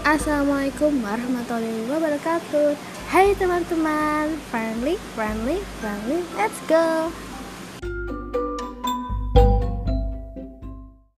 Assalamualaikum warahmatullahi wabarakatuh. Hai teman-teman Friendly, friendly, friendly Let's go.